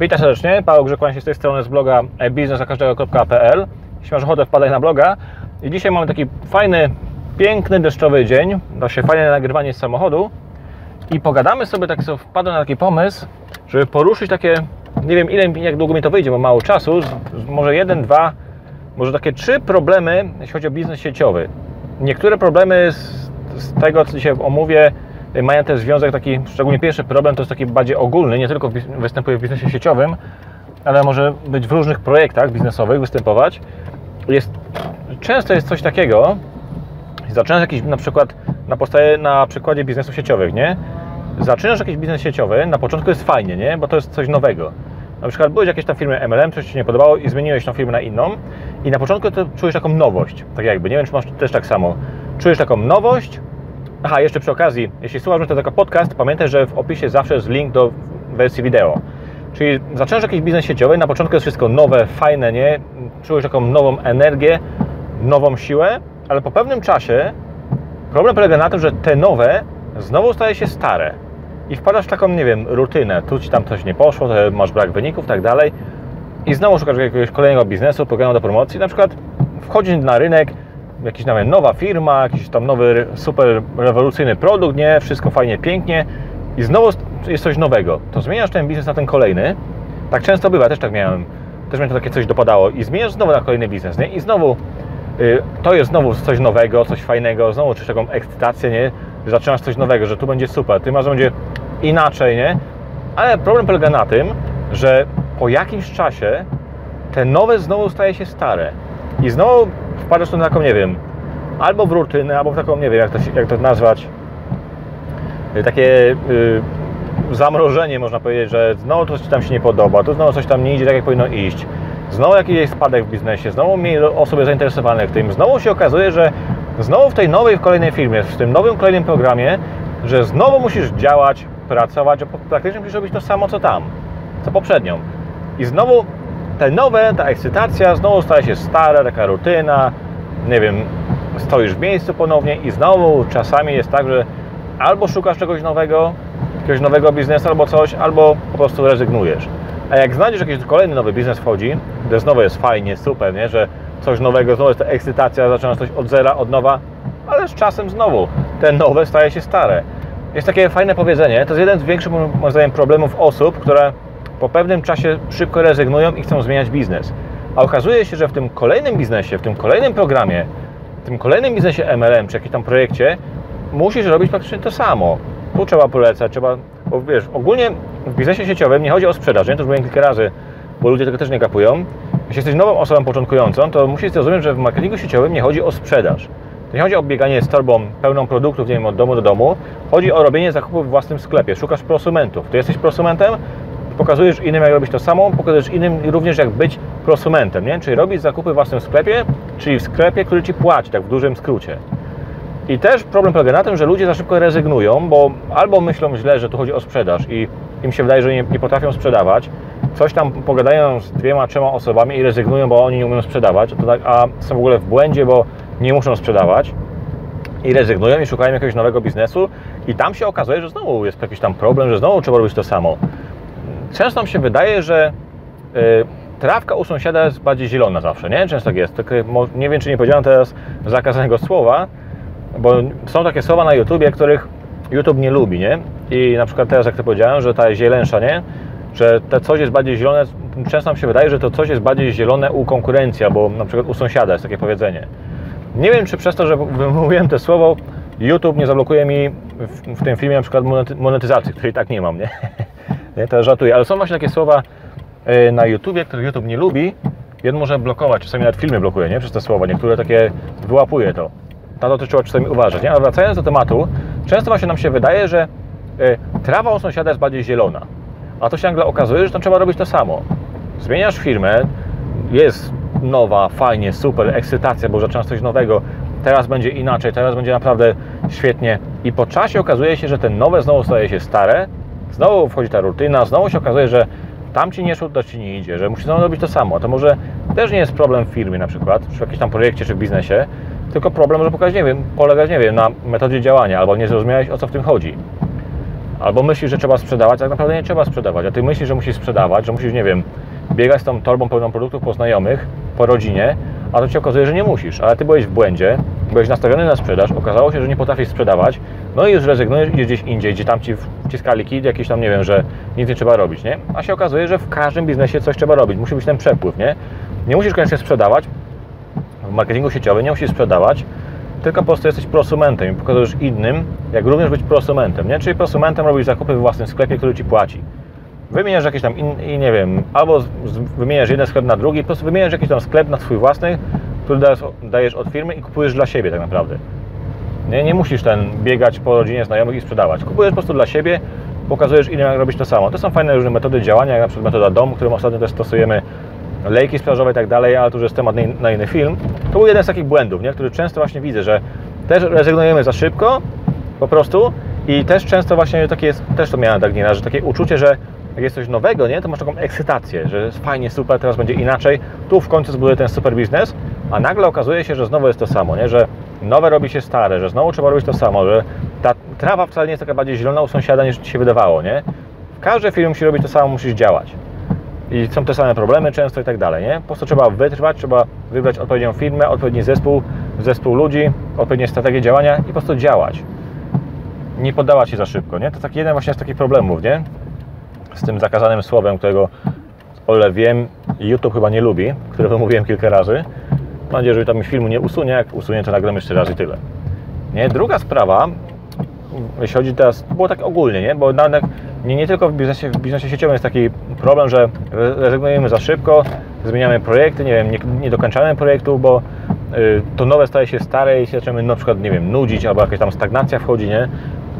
Witam serdecznie, Paweł Grzekłań z tej strony z bloga biznesakażdego.pl Jeśli masz ochotę, wpadaj na bloga. I dzisiaj mamy taki fajny, piękny, deszczowy dzień. Się fajne nagrywanie z samochodu. I pogadamy sobie, tak sobie wpadłem na taki pomysł, żeby poruszyć takie, nie wiem ile, jak długo mi to wyjdzie, bo mało czasu, może jeden, dwa, może takie trzy problemy, jeśli chodzi o biznes sieciowy. Niektóre problemy z, z tego, co dzisiaj omówię, mają też związek taki, szczególnie pierwszy problem to jest taki bardziej ogólny, nie tylko występuje w biznesie sieciowym, ale może być w różnych projektach biznesowych występować. Jest, często jest coś takiego, zaczynasz jakiś na przykład na, podstawie, na przykładzie biznesów sieciowych, nie? Zaczynasz jakiś biznes sieciowy, na początku jest fajnie, nie? Bo to jest coś nowego. Na przykład byłeś w jakiejś tam firmie MLM, coś Ci nie podobało i zmieniłeś tą firmę na inną i na początku to czujesz taką nowość, tak jakby, nie wiem czy masz też tak samo. Czujesz taką nowość, aha, jeszcze przy okazji, jeśli słuchasz to jako podcast, pamiętaj, że w opisie zawsze jest link do wersji wideo. Czyli zaczynasz jakiś biznes sieciowy, na początku jest wszystko nowe, fajne, nie? Czujesz taką nową energię, nową siłę, ale po pewnym czasie problem polega na tym, że te nowe znowu staje się stare i wpadasz w taką, nie wiem, rutynę. Tu ci tam coś nie poszło, masz brak wyników, tak dalej. I znowu szukasz jakiegoś kolejnego biznesu, programu do promocji. Na przykład wchodzisz na rynek, jakiś nawet nowa firma, jakiś tam nowy, super rewolucyjny produkt, nie? Wszystko fajnie, pięknie i znowu jest coś nowego. To zmieniasz ten biznes na ten kolejny. Tak często bywa, też tak miałem. Też mnie to takie coś dopadało i zmieniasz znowu na kolejny biznes, nie? I znowu y, to jest znowu coś nowego, coś fajnego, znowu czujesz taką ekscytację, nie? Że zaczynasz coś nowego, że tu będzie super, ty masz, że będzie inaczej, nie? Ale problem polega na tym, że po jakimś czasie te nowe znowu staje się stare i znowu wpadasz tu na taką, nie wiem, albo w rutynę, albo w taką, nie wiem, jak to, jak to nazwać, y, takie y, zamrożenie, można powiedzieć, że znowu coś tam się nie podoba, tu znowu coś tam nie idzie tak, jak powinno iść. Znowu jakiś jest spadek w biznesie, znowu mniej osób jest zainteresowanych tym. Znowu się okazuje, że znowu w tej nowej, w kolejnej firmie, w tym nowym, kolejnym programie, że znowu musisz działać, pracować, praktycznie musisz robić to samo, co tam, co poprzednią. I znowu te nowe, ta ekscytacja znowu staje się stara, taka rutyna, nie wiem, stoisz w miejscu ponownie i znowu czasami jest tak, że albo szukasz czegoś nowego, jakiegoś nowego biznesu albo coś, albo po prostu rezygnujesz. A jak znajdziesz jakiś kolejny nowy biznes wchodzi, gdzie znowu jest fajnie, super, nie? że coś nowego, znowu jest ta ekscytacja, zaczynasz coś od zera, od nowa, ale z czasem znowu te nowe staje się stare. Jest takie fajne powiedzenie, to jest jeden z większych moim zdaniem problemów osób, które po pewnym czasie szybko rezygnują i chcą zmieniać biznes. A okazuje się, że w tym kolejnym biznesie, w tym kolejnym programie, w tym kolejnym biznesie MLM czy jakimś tam projekcie musisz robić praktycznie to samo. Tu trzeba polecać, trzeba, bo wiesz, ogólnie w biznesie sieciowym nie chodzi o sprzedaż, nie? To już mówiłem kilka razy, bo ludzie tego też nie kapują. Jeśli jesteś nową osobą początkującą, to musisz zrozumieć, że w marketingu sieciowym nie chodzi o sprzedaż. To nie chodzi o bieganie z torbą pełną produktów, nie wiem, od domu do domu. Chodzi o robienie zakupów w własnym sklepie. Szukasz prosumentów. Ty jesteś prosumentem, pokazujesz innym, jak robić to samo, pokazujesz innym również, jak być prosumentem, nie? Czyli robić zakupy w własnym sklepie, czyli w sklepie, który Ci płaci, tak w dużym skrócie. I też problem polega na tym, że ludzie za szybko rezygnują, bo albo myślą źle, że tu chodzi o sprzedaż i im się wydaje, że nie, nie potrafią sprzedawać, coś tam pogadają z dwiema, trzema osobami i rezygnują, bo oni nie umieją sprzedawać, tak, a są w ogóle w błędzie, bo nie muszą sprzedawać i rezygnują i szukają jakiegoś nowego biznesu i tam się okazuje, że znowu jest jakiś tam problem, że znowu trzeba robić to samo. Często nam się wydaje, że y, trawka u sąsiada jest bardziej zielona zawsze, nie? Często tak jest. Tylko mo- nie wiem, czy nie powiedziałem teraz zakazanego słowa, bo są takie słowa na YouTubie, których YouTube nie lubi, nie? I na przykład teraz, jak to powiedziałem, że ta zielensza, nie? Że to coś jest bardziej zielone, często nam się wydaje, że to coś jest bardziej zielone u konkurencji, albo na przykład u sąsiada jest takie powiedzenie. Nie wiem, czy przez to, że wymówiłem to słowo, YouTube nie zablokuje mi w, w tym filmie na przykład monety- monetyzacji, której tak nie mam, nie? nie? Żartuję, ale są właśnie takie słowa y, na YouTubie, które YouTube nie lubi i on może blokować, czasami nawet filmy blokuje, nie? Przez te słowa, niektóre takie wyłapuje to. Na to też trzeba czasami uważać, nie? Ale wracając do tematu, często właśnie nam się wydaje, że y, trawa u sąsiada jest bardziej zielona, a to się nagle okazuje, że tam trzeba robić to samo. Zmieniasz firmę, jest nowa, fajnie, super, ekscytacja, bo zaczynasz coś nowego, teraz będzie inaczej, teraz będzie naprawdę świetnie i po czasie okazuje się, że ten nowe znowu staje się stare, znowu wchodzi ta rutyna, znowu się okazuje, że tam Ci nie szło, to Ci nie idzie, że musisz znowu robić to samo. A to może też nie jest problem w firmie na przykład, czy w jakimś tam projekcie, czy biznesie, tylko problem może pokazać, nie wiem, polegać, nie wiem, na metodzie działania, albo nie zrozumiałeś o co w tym chodzi. Albo myślisz, że trzeba sprzedawać, tak naprawdę nie trzeba sprzedawać, a ty myślisz, że musisz sprzedawać, że musisz, nie wiem, biegać z tą torbą pełną produktów po znajomych, po rodzinie, a to ci okazuje, że nie musisz, ale ty byłeś w błędzie, byłeś nastawiony na sprzedaż, okazało się, że nie potrafisz sprzedawać, no i już rezygnujesz i gdzieś indziej, gdzie tam ci wciskali kit, jakieś tam, nie wiem, że nic nie trzeba robić, nie? A się okazuje, że w każdym biznesie coś trzeba robić, musi być ten przepływ, nie? Nie musisz koniecznie sprzedawać, w marketingu sieciowym nie musisz sprzedawać, tylko po prostu jesteś prosumentem i pokazujesz innym, jak również być prosumentem, nie? Czyli prosumentem robisz zakupy w własnym sklepie, który Ci płaci. Wymieniasz jakiś tam, in, i nie wiem, albo z, wymieniasz jeden sklep na drugi, po prostu wymieniasz jakiś tam sklep na swój własny, który dajesz, dajesz od firmy i kupujesz dla siebie tak naprawdę. Nie, nie musisz ten biegać po rodzinie znajomych i sprzedawać. Kupujesz po prostu dla siebie, pokazujesz innym, jak robić to samo. To są fajne różne metody działania, jak na przykład metoda DOM, którą ostatnio też stosujemy, lejki sprzedażowe i tak dalej, ale to już jest temat na inny film. To był jeden z takich błędów, nie? który często właśnie widzę, że też rezygnujemy za szybko po prostu i też często właśnie takie jest, też to miałem tak nieraz, że takie uczucie, że jak jest coś nowego, nie, to masz taką ekscytację, że jest fajnie, super, teraz będzie inaczej, tu w końcu zbuduję ten super biznes, a nagle okazuje się, że znowu jest to samo, nie, że nowe robi się stare, że znowu trzeba robić to samo, że ta trawa wcale nie jest taka bardziej zielona u sąsiada niż ci się wydawało, nie. W każdej firmie musi robić to samo, musisz działać. I są te same problemy często i tak dalej, nie? Po prostu trzeba wytrwać, trzeba wybrać odpowiednią firmę, odpowiedni zespół, zespół ludzi, odpowiednie strategie działania i po prostu działać. Nie poddawać się za szybko, nie? To taki jeden właśnie z takich problemów, nie? Z tym zakazanym słowem, którego ole wiem, YouTube chyba nie lubi, które wymówiłem kilka razy. Mam nadzieję, że tam filmu nie usunie, jak usunie, to nagram jeszcze raz i tyle. Nie? Druga sprawa, jeśli chodzi teraz, było tak ogólnie, nie? bo nawet nie, nie tylko w biznesie, w biznesie sieciowym jest taki problem, że rezygnujemy za szybko, zmieniamy projekty, nie wiem, nie, nie dokończamy projektu, bo y, to nowe staje się stare i się zaczynamy na przykład, nie wiem, nudzić albo jakaś tam stagnacja wchodzi, nie?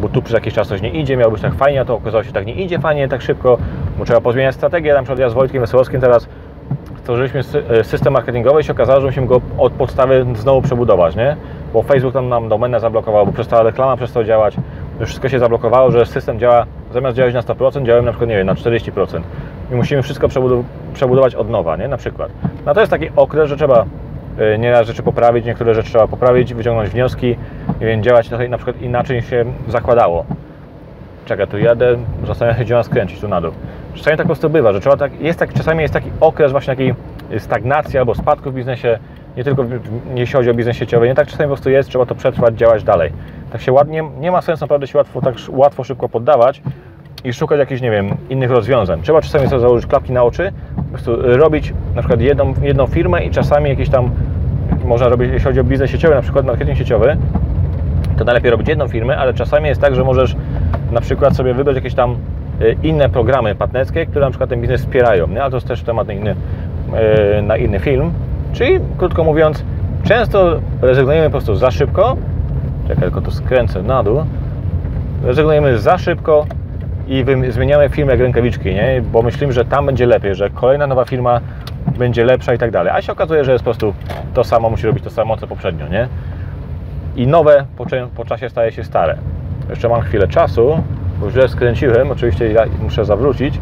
Bo tu przez jakiś czas coś nie idzie, miało być tak fajnie, a to okazało się, tak nie idzie fajnie, tak szybko, bo trzeba pozmieniać strategię. Na przykład ja z Wojtkiem Wesołowskim teraz stworzyliśmy e, system marketingowy i się okazało, że musimy go od podstawy znowu przebudować, nie? Bo Facebook tam nam domenę zablokował, bo przestała reklama przestała działać, wszystko się zablokowało, że system działa, zamiast działać na 100%, działamy na przykład, nie wiem, na 40%. I musimy wszystko przebudować od nowa, nie? Na przykład. No to jest taki okres, że trzeba E, nieraz rzeczy poprawić, niektóre rzeczy trzeba poprawić, wyciągnąć wnioski, nie wiem, działać trochę na przykład inaczej się zakładało. Czekaj, tu jadę, zastanawiam się, gdzie mam skręcić, tu na dół. Czasami tak po prostu bywa, że trzeba tak, jest tak, czasami jest taki okres właśnie takiej stagnacji albo spadku w biznesie, nie tylko jeśli chodzi o biznes sieciowy, nie tak czasami po prostu jest, trzeba to przetrwać, działać dalej. Tak się ładnie, nie ma sensu naprawdę się łatwo, tak łatwo, szybko poddawać i szukać jakichś, nie wiem, innych rozwiązań. Trzeba czasami sobie założyć klapki na oczy, robić na przykład jedną, jedną firmę i czasami jakieś tam można robić, jeśli chodzi o biznes sieciowy, na przykład marketing sieciowy, to najlepiej robić jedną firmę, ale czasami jest tak, że możesz na przykład sobie wybrać jakieś tam y, inne programy partnerskie, które na przykład ten biznes wspierają, nie? ale to jest też temat na inny, y, na inny film. Czyli krótko mówiąc, często rezygnujemy po prostu za szybko, czekaj, tylko to skręcę na dół, rezygnujemy za szybko i zmieniamy firmę jak rękawiczki, nie? bo myślimy, że tam będzie lepiej, że kolejna nowa firma będzie lepsza i tak dalej. A się okazuje, że jest po prostu to samo, musi robić to samo, co poprzednio, nie? I nowe po, po czasie staje się stare. Jeszcze mam chwilę czasu, bo źle skręciłem, oczywiście ja muszę zawrócić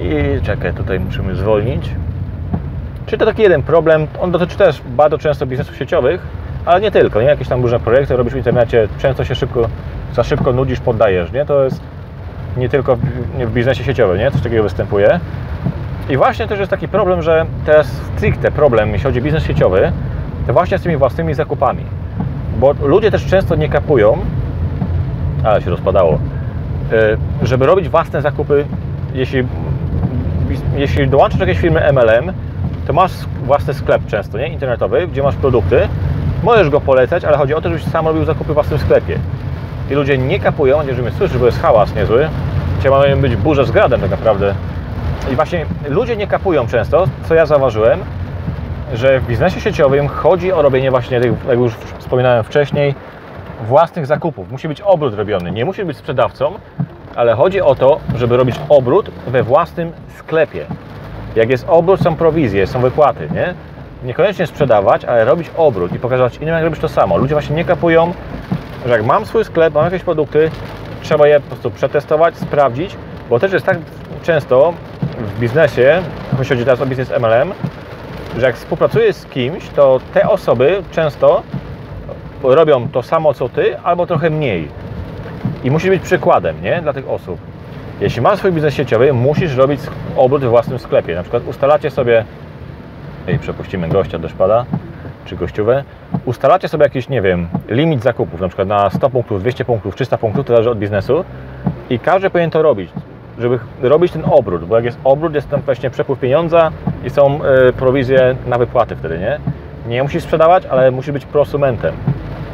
i czekaj, tutaj musimy zwolnić. Czyli to taki jeden problem, on dotyczy też bardzo często biznesów sieciowych, ale nie tylko, nie? Jakieś tam różne projekty robisz w internecie, często się szybko, za szybko nudzisz, poddajesz, nie? To jest nie tylko w, biznesie sieciowym, nie? Coś takiego występuje. I właśnie też jest taki problem, że teraz stricte problem, jeśli chodzi o biznes sieciowy, to właśnie z tymi własnymi zakupami. Bo ludzie też często nie kapują, ale się rozpadało, y, żeby robić własne zakupy, jeśli, jeśli dołączysz jakieś firmy MLM, to masz własny sklep często, nie? Internetowy, gdzie masz produkty, możesz go polecać, ale chodzi o to, żebyś sam robił zakupy w własnym sklepie. I ludzie nie kapują, nie żeby słyszeć, bo jest hałas niezły. Dzisiaj mamy być burza z gradem tak naprawdę i właśnie ludzie nie kapują często, co ja zauważyłem, że w biznesie sieciowym chodzi o robienie właśnie tych, jak już wspominałem wcześniej, własnych zakupów. Musi być obrót robiony. Nie musi być sprzedawcą, ale chodzi o to, żeby robić obrót we własnym sklepie. Jak jest obrót, są prowizje, są wypłaty, nie? Niekoniecznie sprzedawać, ale robić obrót i pokazywać innym, jak robić to samo. Ludzie właśnie nie kapują, że jak mam swój sklep, mam jakieś produkty, trzeba je po prostu przetestować, sprawdzić, bo też jest tak często, w biznesie, jeśli chodzi teraz o biznes MLM, że jak współpracujesz z kimś, to te osoby często robią to samo co ty, albo trochę mniej. I musisz być przykładem, nie? Dla tych osób. Jeśli masz swój biznes sieciowy, musisz robić obrót we własnym sklepie. Na przykład ustalacie sobie, ej, przepuścimy gościa, deszcz pada, czy gościówę, ustalacie sobie jakiś, nie wiem, limit zakupów, na przykład na 100 punktów, 200 punktów, 300 punktów, to zależy od biznesu i każdy powinien to robić, żeby robić ten obrót, bo jak jest obrót, jest tam właśnie przepływ pieniądza i są y, prowizje na wypłaty wtedy, nie? Nie musisz sprzedawać, ale musisz być prosumentem.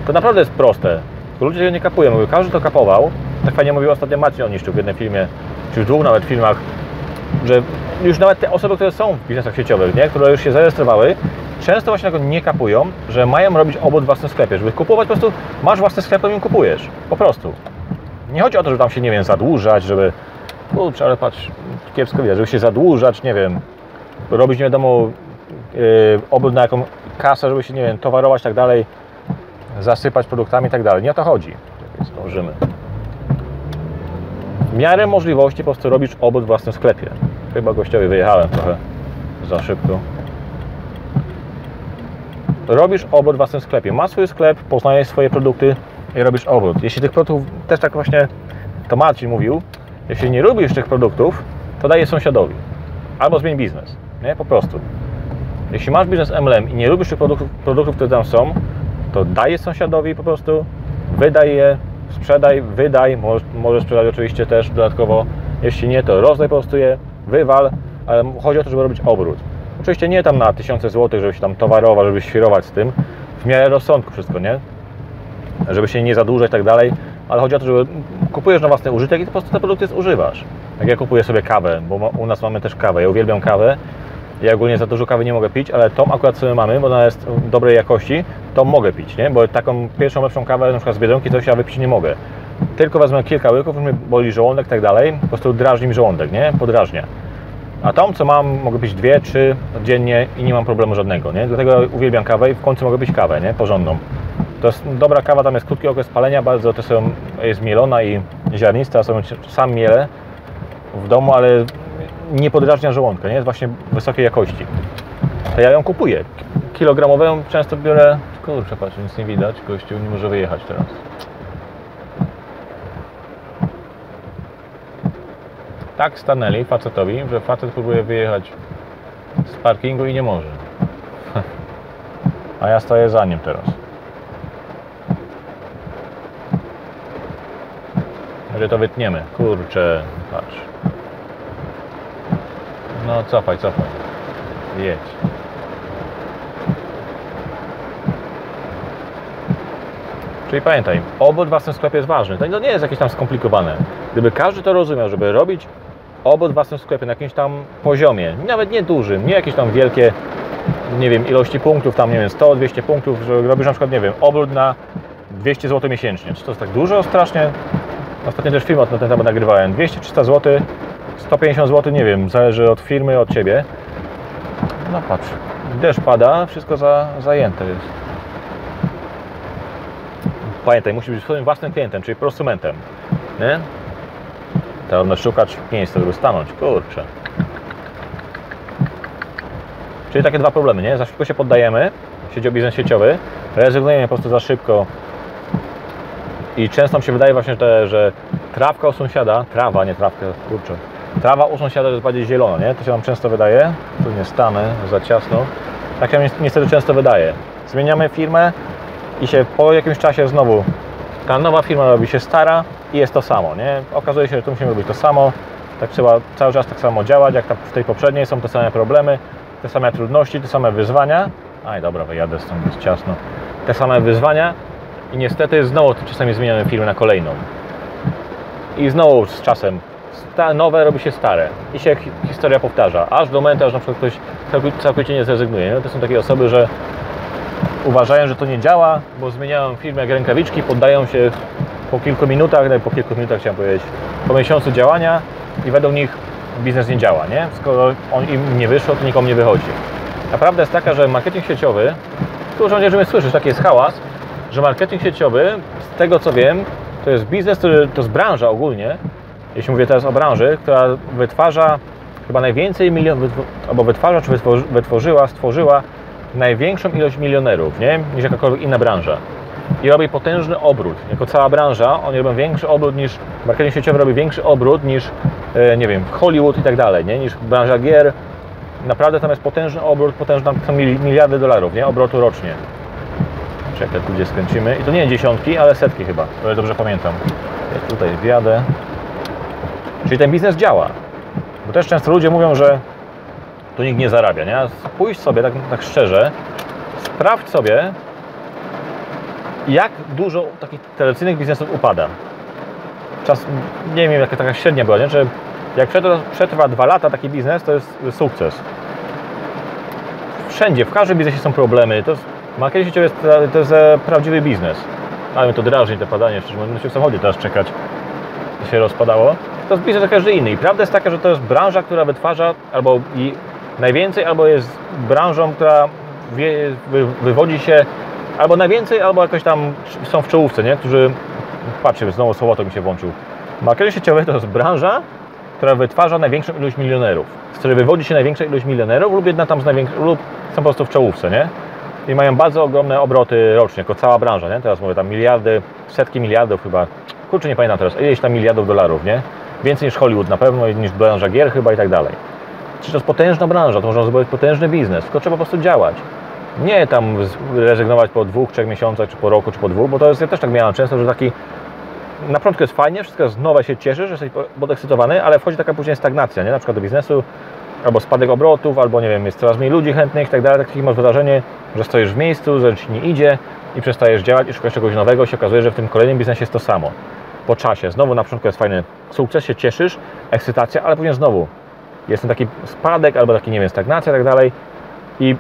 To naprawdę jest proste. Ludzie tego nie kapują. Mówię, każdy to kapował. Tak fajnie mówił ostatnio Maciej Oniszczyk w jednym filmie, czy w dwóch nawet filmach, że już nawet te osoby, które są w biznesach sieciowych, nie? które już się zarejestrowały, często właśnie tego nie kapują, że mają robić obrót w własnym sklepie. Żeby kupować, po prostu masz własny sklep, to im kupujesz. Po prostu. Nie chodzi o to, żeby tam się, nie wiem, zadłużać, żeby... Kurczę, ale patrz, kiepsko widać, żeby się zadłużać, nie wiem, robić nie wiadomo yy, obrót na jaką kasę, żeby się, nie wiem, towarować tak dalej, zasypać produktami i tak dalej. Nie o to chodzi. Zdążymy. W miarę możliwości po prostu robisz obrót w własnym sklepie. Chyba gościowi wyjechałem trochę za szybko. Robisz obrót w własnym sklepie. Masz swój sklep, poznajesz swoje produkty i robisz obrót. Jeśli tych produktów, też tak właśnie to Marcin mówił, jeśli nie lubisz tych produktów, to daj je sąsiadowi. Albo zmień biznes. Nie? Po prostu. Jeśli masz biznes MLM i nie lubisz tych produktów, produktów które tam są, to daj je sąsiadowi po prostu, wydaj je, sprzedaj, wydaj, możesz, możesz sprzedać oczywiście też dodatkowo. Jeśli nie, to rozdaj po prostu je, wywal, ale chodzi o to, żeby robić obrót. Oczywiście nie tam na tysiące złotych, żeby się tam towarować, żeby świrować z tym, w miarę rozsądku wszystko, nie? Żeby się nie zadłużać i tak dalej, ale chodzi o to, żeby kupujesz na własny użytek i po prostu te produkty zużywasz. Jak ja kupuję sobie kawę, bo u nas mamy też kawę, ja uwielbiam kawę, ja ogólnie za dużo kawy nie mogę pić, ale tą akurat sobie mamy, bo ona jest dobrej jakości, to mogę pić, nie? Bo taką pierwszą lepszą kawę, na przykład z Biedronki, coś ja wypić nie mogę. Tylko wezmę kilka łyków, mnie boli żołądek i tak dalej, po prostu drażni mi żołądek, nie? Podrażnia. A tą, co mam, mogę pić dwie, trzy dziennie i nie mam problemu żadnego, nie? Dlatego uwielbiam kawę i w końcu mogę pić kawę, nie? Porządną. To jest dobra kawa, tam jest krótki okres palenia, bardzo są, jest mielona i ziarnista, sobie sam mielę w domu, ale nie podrażnia żołądka, nie? Jest właśnie wysokiej jakości. To ja ją kupuję. Kilogramową często biorę... Kurczę, patrz, nic nie widać, gościu nie może wyjechać teraz. Tak stanęli facetowi, że facet próbuje wyjechać z parkingu i nie może. A ja stoję za nim teraz. Że to wytniemy. Kurczę, patrz. No cofaj, cofaj. Jedź. Czyli pamiętaj, obrót w własnym sklepie jest ważny. To nie jest jakieś tam skomplikowane. Gdyby każdy to rozumiał, żeby robić obrót w własnym sklepie na jakimś tam poziomie, nawet nie dużym, nie jakieś tam wielkie, nie wiem, ilości punktów, tam nie wiem, 100, 200 punktów, że robisz na przykład, nie wiem, obrót na 200 zł miesięcznie. Czy to jest tak dużo strasznie? Ostatnio też film na ten temat nagrywałem. 200-300 zł 150 zł, nie wiem, zależy od firmy, od Ciebie. No patrz, deszcz pada, wszystko za, zajęte jest. Pamiętaj, musisz być swoim własnym klientem, czyli prosumentem. Nie? Trzeba szukać miejsca, żeby stanąć. Kurczę. Czyli takie dwa problemy, nie? Za szybko się poddajemy, sieci o biznes sieciowy, rezygnujemy po prostu za szybko i często mi się wydaje właśnie, że, że trawka u sąsiada, trawa, nie trawka, kurczę, trawa u sąsiada jest bardziej zielona, nie? To się nam często wydaje. Tu nie stanę, za ciasno. Tak się niestety często wydaje. Zmieniamy firmę i się po jakimś czasie znowu ta nowa firma robi się stara i jest to samo, nie? Okazuje się, że tu musimy robić to samo. Tak trzeba cały czas tak samo działać, jak w tej poprzedniej. Są te same problemy, te same trudności, te same wyzwania. Aj, dobra, wyjadę stąd, jest ciasno. Te same wyzwania i niestety znowu czasami zmieniamy firmę na kolejną. I znowu z czasem nowe robi się stare i się historia powtarza, aż do momentu, aż na przykład ktoś całkowicie nie zrezygnuje. To są takie osoby, że uważają, że to nie działa, bo zmieniają firmę jak rękawiczki, poddają się po kilku minutach, no po kilku minutach chciałem powiedzieć, po miesiącu działania i według nich biznes nie działa, nie? Skoro on im nie wyszło, to nikomu nie wychodzi. A prawda jest taka, że marketing sieciowy, tu już będziemy słyszeć, taki jest hałas, że marketing sieciowy, z tego co wiem, to jest biznes, to jest branża ogólnie, jeśli mówię teraz o branży, która wytwarza chyba najwięcej milionów, albo wytwarza, czy wytworzyła, stworzyła największą ilość milionerów, nie? niż jakakolwiek inna branża. i robi potężny obrót. Jako cała branża, oni robią większy obrót niż, marketing sieciowy robi większy obrót niż, e, nie wiem, Hollywood i tak dalej, nie? niż branża gier. Naprawdę tam jest potężny obrót, potężne tam są miliardy dolarów, nie? Obrotu rocznie. Czekaj, tu gdzie skręcimy. I to nie dziesiątki, ale setki chyba, o ile dobrze pamiętam. Ja tutaj wjadę. Czyli ten biznes działa. Bo też często ludzie mówią, że tu nikt nie zarabia, nie? Spójrz sobie tak, tak szczerze, sprawdź sobie, jak dużo takich tradycyjnych biznesów upada. Czas, nie wiem jaka taka średnia była, nie? Że jak przetrwa, przetrwa dwa lata taki biznes, to jest sukces. Wszędzie, w każdym biznesie są problemy. To jest, marketing sieciowy jest, to jest e, prawdziwy biznes. Ale to drażni, to padanie, szczerze mówiąc, w samochodzie teraz czekać, to się rozpadało. To jest biznes jak każdy inny. I prawda jest taka, że to jest branża, która wytwarza albo i najwięcej, albo jest branżą, która wywodzi się albo najwięcej, albo jakoś tam są w czołówce, nie? Którzy, patrzcie, znowu słowo to mi się włączył. Marketing sieciowy to jest branża, która wytwarza największą ilość milionerów, z której wywodzi się największa ilość milionerów lub jedna tam z największych, lub są po prostu w czołówce, nie? I mają bardzo ogromne obroty rocznie, jako cała branża, nie? Teraz mówię tam miliardy, setki miliardów chyba, kurczę nie pamiętam teraz, ileś tam miliardów dolarów, nie? Więcej niż Hollywood na pewno, niż branża gier chyba i tak dalej. Czyli to jest potężna branża, to można zrobić potężny biznes, tylko trzeba po prostu działać. Nie tam rezygnować po dwóch, trzech miesiącach, czy po roku, czy po dwóch, bo to jest, ja też tak miałem często, że taki na początku jest fajnie, wszystko jest nowe, się cieszysz, jesteś podekscytowany, ale wchodzi taka później stagnacja, nie? Na przykład do biznesu, albo spadek obrotów, albo nie wiem, jest coraz mniej ludzi chętnych i tak dalej. Takie masz wrażenie, że stoisz w miejscu, że ci nie idzie i przestajesz działać i szukasz czegoś nowego i się okazuje, że w tym kolejnym biznesie jest to samo. Po czasie. Znowu na początku jest fajny sukces, się cieszysz, ekscytacja, ale później znowu jest ten taki spadek albo taki, nie wiem, stagnacja i tak dalej i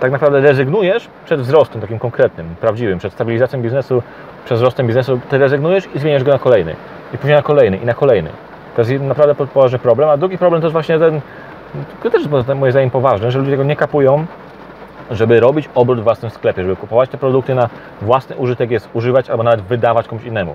tak naprawdę rezygnujesz przed wzrostem takim konkretnym, prawdziwym, przed stabilizacją biznesu, przed wzrostem biznesu, ty rezygnujesz i zmieniasz go na kolejny. I później na kolejny i na kolejny. To jest naprawdę poważny problem. A drugi problem to jest właśnie ten, to też jest moim zdaniem poważne, że ludzie tego nie kapują, żeby robić obrót w własnym sklepie, żeby kupować te produkty na własny użytek, jest używać albo nawet wydawać komuś innemu.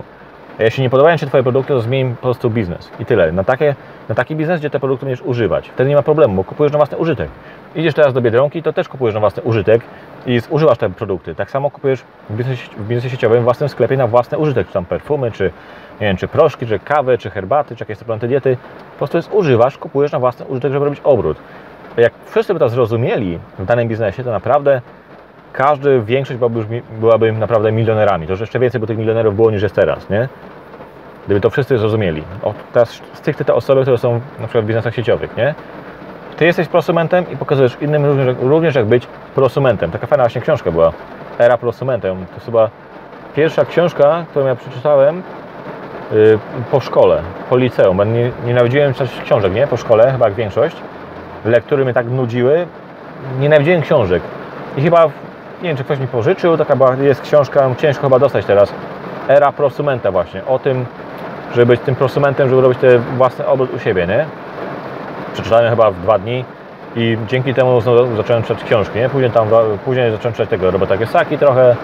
Jeśli nie podobają się Twoje produkty, to zmień po prostu biznes. I tyle. Na, takie, na taki biznes, gdzie te produkty będziesz używać. Wtedy nie ma problemu, bo kupujesz na własny użytek. Idziesz teraz do Biedronki, to też kupujesz na własny użytek i używasz te produkty. Tak samo kupujesz w biznesie, w biznesie sieciowym w własnym sklepie na własny użytek, czy tam perfumy, czy nie wiem, czy proszki, czy kawę, czy herbaty, czy jakieś suplementy diety. Po prostu jest używasz, kupujesz na własny użytek, żeby robić obrót. Jak wszyscy by to zrozumieli w danym biznesie, to naprawdę każdy, większość byłaby, już, byłaby naprawdę milionerami. To, jeszcze więcej by tych milionerów było niż jest teraz, nie? Gdyby to wszyscy zrozumieli. O, teraz stricte te osoby, które są na przykład w biznesach sieciowych, nie? Ty jesteś prosumentem i pokazujesz innym również, również jak być prosumentem. Taka fajna właśnie książka była. Era prosumentem. To chyba pierwsza książka, którą ja przeczytałem yy, po szkole, po liceum. Bo nie, nienawidziłem czytać książek, nie? Po szkole, chyba jak większość. Lektury mnie tak nudziły. Nienawidziłem książek. I chyba, nie wiem, czy ktoś mi pożyczył, taka była, jest książka, ciężko chyba dostać teraz. Era prosumenta właśnie. O tym, żeby być tym prosumentem, żeby robić te własne obrót u siebie, nie? przeczytałem chyba w dwa dni i dzięki temu zacząłem czytać książki, nie? Później tam, później zacząłem czytać tego Roberta Kiyosaki trochę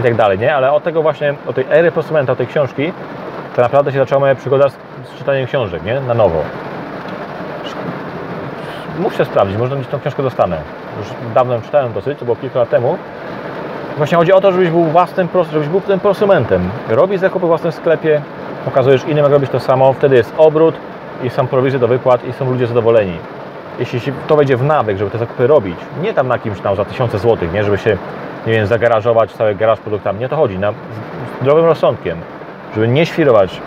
i tak dalej, nie? Ale od tego właśnie, od tej ery prosumenta, od tej książki, to naprawdę się zaczęła moja przygoda z czytaniem książek, nie? Na nowo. Muszę sprawdzić, może gdzieś tą książkę dostanę. Już dawno ją czytałem dosyć, to było kilka lat temu. Właśnie chodzi o to, żebyś był własnym, żebyś był tym prosumentem. Robisz zakupy w własnym sklepie, pokazujesz innym, jak robić to samo, wtedy jest obrót, i są prowizje do wypłat i są ludzie zadowoleni. Jeśli to wejdzie w nawyk, żeby te zakupy robić, nie tam na kimś tam za tysiące złotych, nie, żeby się, nie wiem, zagarażować cały garaż produktami, nie to chodzi, na zdrowym rozsądkiem, żeby nie świrować.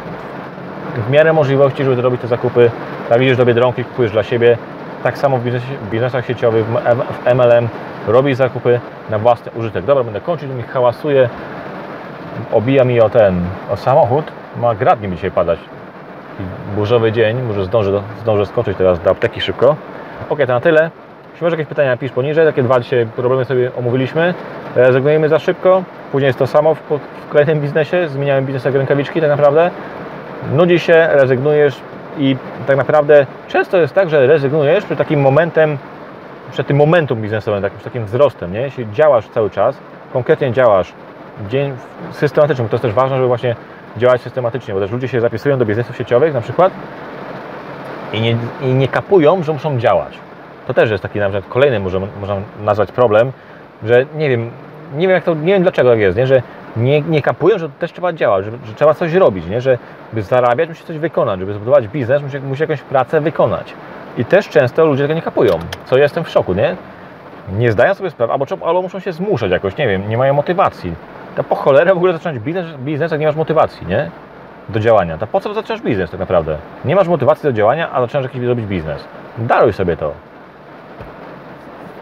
W miarę możliwości, żeby zrobić te zakupy, jak idziesz do Biedronki, kupujesz dla siebie, tak samo w, biznesach sieciowych, w MLM, robisz zakupy na własny użytek. Dobra, będę kończyć, mi hałasuje, obija mi o ten, o samochód, ma grad mi dzisiaj padać burzowy dzień, może zdążę, zdążę skoczyć teraz do apteki szybko. Ok, to na tyle. Jeśli masz jakieś pytania, pisz poniżej. Takie dwa dzisiaj problemy sobie omówiliśmy. Rezygnujemy za szybko. Później jest to samo w, w kolejnym biznesie. Zmieniałem biznes jak rękawiczki tak naprawdę. Nudzi się, rezygnujesz i tak naprawdę często jest tak, że rezygnujesz przed takim momentem, przed tym momentum biznesowym, takim, takim wzrostem, nie? Jeśli działasz cały czas, konkretnie działasz dzień systematycznie, to jest też ważne, żeby właśnie działać systematycznie, bo też ludzie się zapisują do biznesów sieciowych na przykład i nie, i nie kapują, że muszą działać. To też jest taki nawet kolejny, może, można nazwać problem, że nie wiem, nie wiem, jak to, nie wiem dlaczego tak jest, nie? że nie, nie kapują, że też trzeba działać, że, że trzeba coś robić, nie? że by zarabiać, musi coś wykonać, żeby zbudować biznes, musi, musi jakąś pracę wykonać. I też często ludzie tego nie kapują, co ja jestem w szoku, nie? Nie zdają sobie sprawy, albo, albo muszą się zmuszać jakoś, nie wiem, nie mają motywacji. To po cholerę w ogóle zacząć biznes, biznes, jak nie masz motywacji, nie? Do działania. To po co zaczynasz biznes tak naprawdę? Nie masz motywacji do działania, a zaczynasz jakiś robić biznes. Daruj sobie to.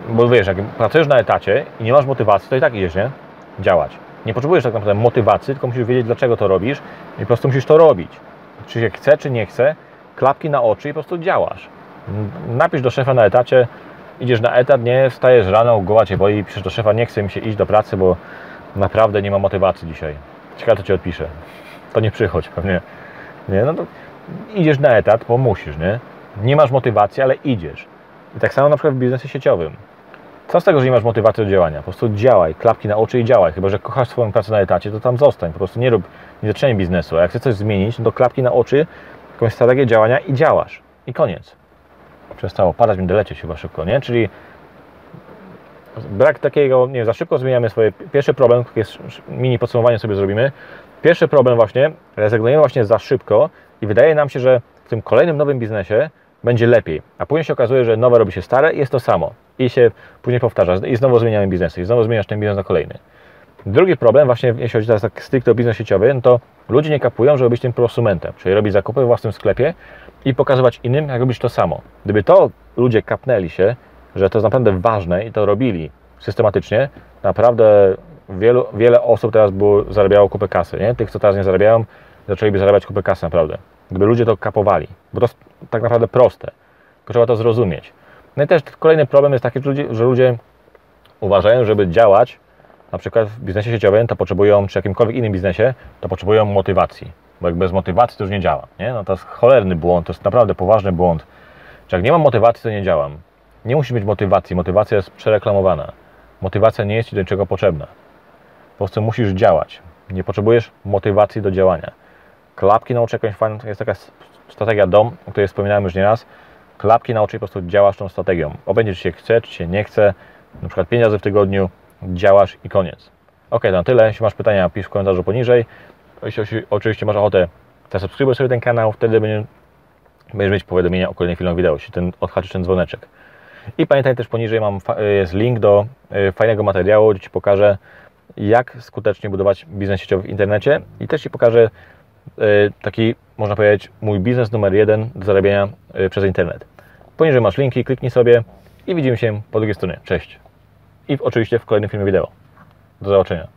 Bo wiesz, jak pracujesz na etacie i nie masz motywacji, to i tak idziesz, nie? Działać. Nie potrzebujesz tak naprawdę motywacji, tylko musisz wiedzieć, dlaczego to robisz i po prostu musisz to robić. Czy się chce, czy nie chce, klapki na oczy i po prostu działasz. Napisz do szefa na etacie, idziesz na etat, nie, wstajesz rano, głowa Cię boli, piszesz do szefa, nie chce mi się iść do pracy, bo naprawdę nie ma motywacji dzisiaj. Ciekawe, co Ci odpisze. To nie przychodź pewnie. Nie, no to idziesz na etat, bo musisz, nie? Nie masz motywacji, ale idziesz. I tak samo na przykład w biznesie sieciowym. Co z tego, że nie masz motywacji do działania? Po prostu działaj, klapki na oczy i działaj. Chyba, że kochasz swoją pracę na etacie, to tam zostań. Po prostu nie rób, nie zaczynaj biznesu. A jak chcesz coś zmienić, to klapki na oczy, jakąś strategię działania i działasz. I koniec. Przestało padać, będę lecieć chyba szybko, nie? Czyli brak takiego, nie wiem, za szybko zmieniamy swoje. Pierwszy problem, takie mini podsumowanie sobie zrobimy. Pierwszy problem właśnie, rezygnujemy właśnie za szybko i wydaje nam się, że w tym kolejnym nowym biznesie będzie lepiej. A później się okazuje, że nowe robi się stare i jest to samo. I się później powtarza. I znowu zmieniamy biznesy. I znowu zmieniasz ten biznes na kolejny. Drugi problem, właśnie jeśli chodzi teraz tak stricte o biznes sieciowy, no to ludzie nie kapują, żeby być tym prosumentem, czyli robić zakupy w własnym sklepie i pokazywać innym, jak robić to samo. Gdyby to ludzie kapnęli się, że to jest naprawdę ważne i to robili systematycznie, naprawdę wielu, wiele osób teraz było, zarabiało kupę kasy. Nie? Tych, co teraz nie zarabiają, zaczęliby zarabiać kupę kasy naprawdę. Gdyby ludzie to kapowali, bo to jest tak naprawdę proste, tylko trzeba to zrozumieć. No i też kolejny problem jest taki, że ludzie, że ludzie uważają, żeby działać na przykład w biznesie sieciowym, to potrzebują, czy jakimkolwiek innym biznesie, to potrzebują motywacji. Bo jak bez motywacji to już nie działa. Nie? No to jest cholerny błąd, to jest naprawdę poważny błąd. Czy jak nie mam motywacji, to nie działam. Nie musisz mieć motywacji, motywacja jest przereklamowana. Motywacja nie jest Ci do niczego potrzebna. Po prostu musisz działać. Nie potrzebujesz motywacji do działania. Klapki nauczy jakąś fajną, jest taka strategia DOM, o której wspominałem już nieraz. Klapki nauczy po prostu działasz tą strategią. Obędzie czy się chce, czy się nie chce. Na przykład 5 razy w tygodniu działasz i koniec. Ok, to na tyle. Jeśli masz pytania, pisz w komentarzu poniżej. Jeśli oczywiście masz ochotę, to subskrybuj sobie ten kanał, wtedy będzie- będziesz mieć powiadomienia o kolejnych filmach wideo, jeśli ten, odhaczysz ten dzwoneczek. I pamiętaj też poniżej mam jest link do y, fajnego materiału, gdzie Ci pokażę, jak skutecznie budować biznes sieciowy w internecie i też Ci pokażę taki, można powiedzieć, mój biznes numer jeden do zarabiania y, przez internet. Poniżej masz linki, kliknij sobie i widzimy się po drugiej stronie. Cześć. I oczywiście w kolejnym filmie wideo. Do zobaczenia.